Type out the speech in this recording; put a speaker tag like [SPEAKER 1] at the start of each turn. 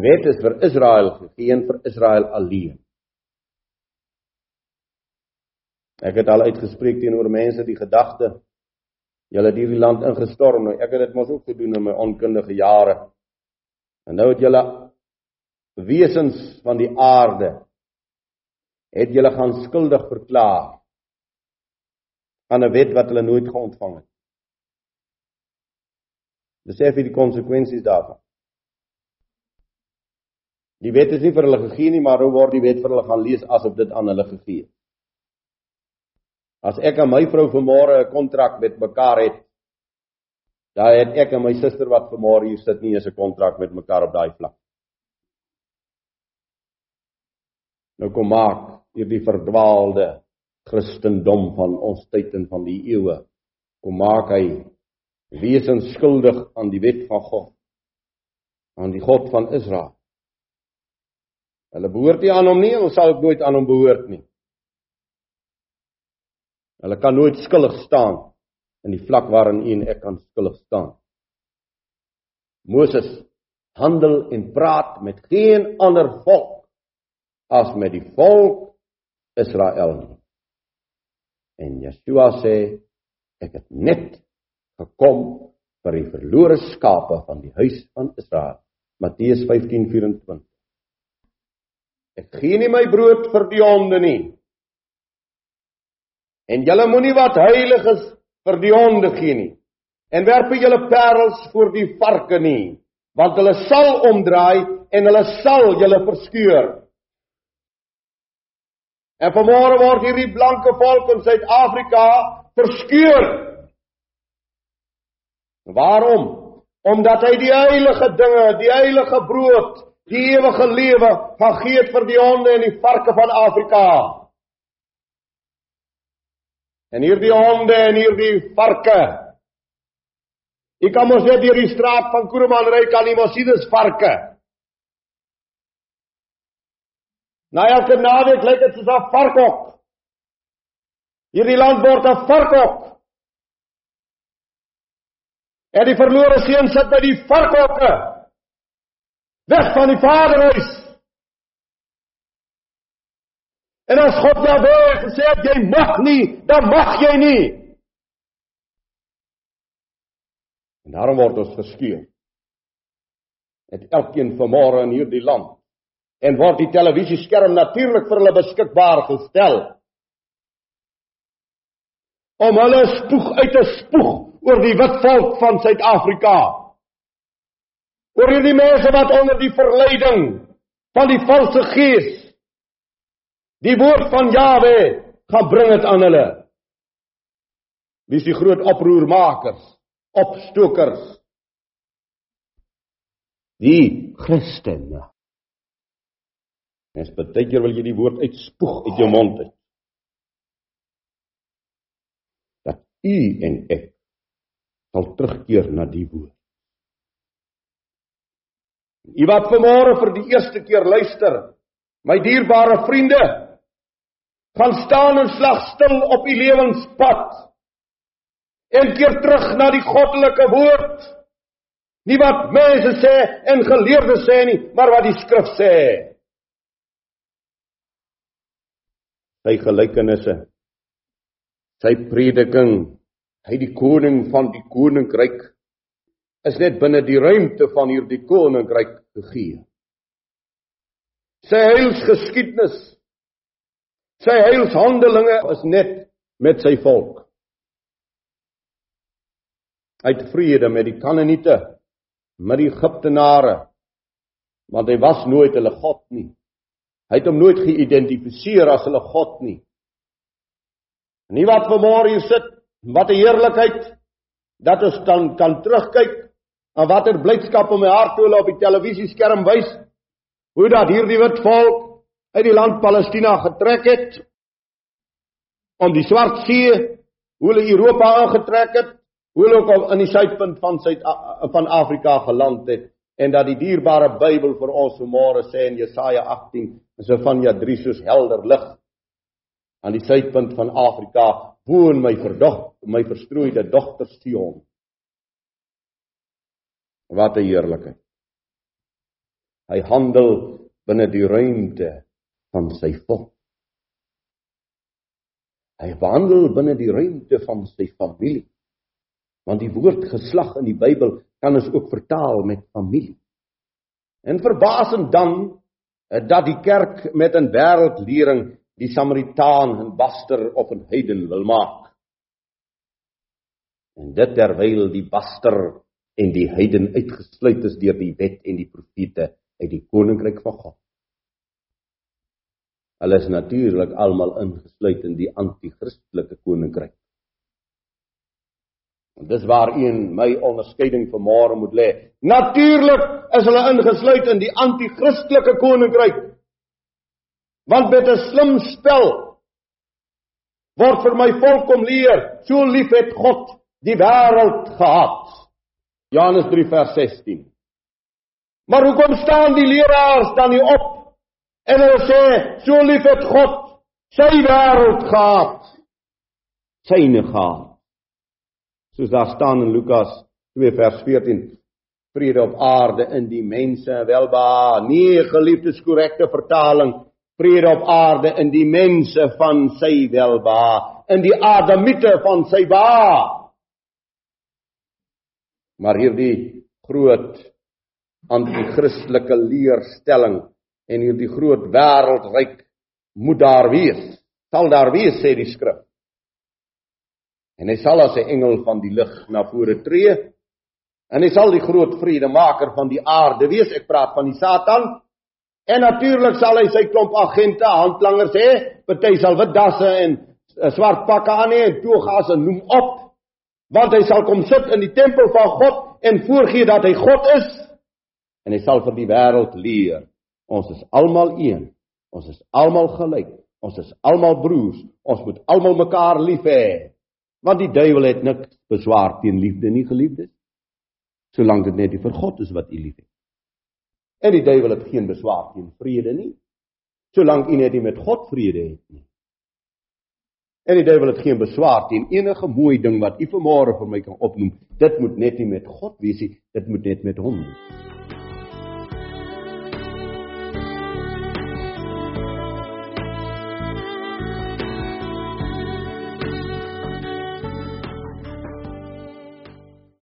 [SPEAKER 1] Die wet is vir Israel gegee en vir Israel alleen. Ek het al uitgespreek teenoor mense die gedagte julle het hierdie land ingestorm nou ek het dit mos ook gedoen in my onkundige jare. En nou het julle wesens van die aarde het julle gaan skuldig verklaar aan 'n wet wat hulle nooit geontvang het. Besef jy die konsekwensies daarvan? Die wet is nie vir hulle gegee nie, maar hoe word die wet vir hulle gaan lees asof dit aan hulle gegee is? As ek en my vrou vanmôre 'n kontrak met mekaar het, dan het ek en my suster wat vanmôre hier sit nie eens 'n kontrak met mekaar op daai vlak. Nou kom maak hierdie verdwaalde Christendom van ons tyd en van die eeue kom maak hy wesens skuldig aan die wet van God aan die God van Israel. Hulle behoort nie aan hom nie, ons sal ook nooit aan hom behoort nie. Hulle kan nooit skuldig staan in die vlak waarin u en ek kan skuldig staan. Moses handel en praat met geen ander volk as met die volk Israel. En Yeshua sê ek het net gekom vir die verlore skape van die huis van Israel. Matteus 15:24. Ek gee nie my brood vir die honde nie. En julle moenie wat heilig is vir die honde gee nie. En werp julle parels voor die varke nie, want hulle sal omdraai en hulle sal julle verskeur. En vanmôre word hierdie blanke volk in Suid-Afrika verskeur. Waarom? Omdat hy die heilige dinge, die heilige brood, die ewige lewe gaan gee vir die honde en die varke van Afrika. En hierdie honde en hierdie varke. Ek kom ons net hierdie straat van Kuruman ry kan nie mos sien dis varke. Nou elke naweek lyk dit soos 'n varkhok. Hierdie land word 'n varkhok. En die verlore seun sit by die varkhokke. Weg van die vaderhuis. En as God jou wil gesê het jy mag nie, dan mag jy nie. En daarom word ons geskeur. Het elkeen vanmôre in hierdie land en word die televisieskerm natuurlik vir hulle beskikbaar gestel. Om hulle spoeg uit te spoeg oor die wit volk van Suid-Afrika. Oor hierdie mense wat onder die verleiding van die valse gees Die woord van Jawe gaan bring dit aan hulle. Wie is die groot oproermakers, opstokers? Die Christene. Mens baie keer wil jy die woord uitspoeg uit jou mond uit. Dat u en ek sal terugkeer na die woord. U wat vanmôre vir die eerste keer luister, my dierbare vriende, gaan staan en slag stil op u lewenspad. En keer terug na die goddelike woord. Nie wat mense sê en geleerdes sê nie, maar wat die skrif sê. Sy gelykenisse. Sy prediking, hy die koning van die koninkryk is net binne die ruimte van hierdie koninkryk gegee. Sy heilsgeskiedenis Sy heilshandelinge is net met sy volk. Hy het vrede met die Kanaaniete, met die Egiptenare, want hy was nooit hulle God nie. Hy het hom nooit geïdentifiseer as hulle God nie. Nie wat vanmôre hier sit, wat 'n heerlikheid dat ons dan kan terugkyk en watter blydskap om my hart toe op die televisieskerm wys? Hoe dat hierdie wit volk uit die land Palestina getrek het om die Swart See, hoe hulle Europa aangetrek het, hoe hulle ook in die suidpunt van Suid van Afrika geland het en dat die dierbare Bybel vir ons vanmôre sê in Jesaja 18 en so van ja 3 soos helder lig aan die suidpunt van Afrika woon my verdog my verstrooide dogter Sion wat 'n heerlikheid Hy handel binne die ruimte van sy volk. Hy wandel binne die ruimte van sy familie. Want die woord geslag in die Bybel kan ons ook vertaal met familie. En verbasend dan eh, dat die kerk met 'n wêreldlering die Samaritaan 'n baster of 'n heiden wil maak. En dit terwyl die baster en die heiden uitgesluit is deur die wet en die profete uit die koninkryk van God. Hulle is natuurlik almal ingesluit in die anti-kristelike koninkryk. En dis waar een my onderskeiding vanmôre moet lê. Natuurlik is hulle ingesluit in die anti-kristelike koninkryk. Want met 'n slim spel word vir my volk kom leer, so lief het God die wêreld gehad. Johannes 3 vers 16. Maar hoekom staan die leraars dan nie op En hulle sê, so lief het God sy wêreld gehad. Syne gehad. Soos daar staan in Lukas 2 vers 14, vrede op aarde in die mense welba. Nee, geliefdes, korrekte vertaling. Vrede op aarde in die mense van sy welba, in die adamiete van sy ba. Maar hierdie groot anti-kristelike leerstelling en hierdie groot wêreldryk moet daar wees. Sal daar wees sê die skrif. En hy sal as 'n engel van die lig na vore tree. En hy sal die groot vredemaker van die aarde wees. Ek praat van die Satan. En natuurlik sal hy sy klomp agente, handlangers hê. Party sal wit dasse en eh, swart pakke aan hê en togas en noem op. Want hy sal kom sit in die tempel van God en voorgee dat hy God is. En hy sal vir die wêreld leer Ons is almal een. Ons is almal gelyk. Ons is almal broers. Ons moet almal mekaar lief hê. Want die duiwel het niks beswaar teen liefde nie, geliefdes. Solank dit net vir God is wat u liefhet. En die duiwel het geen beswaar teen vrede nie. Solank u net met God vrede het nie. En die duiwel het geen beswaar teen enige mooi ding wat u vanmôre vir my kan opnoem. Dit moet net nie met God wees nie, dit moet net met hom wees.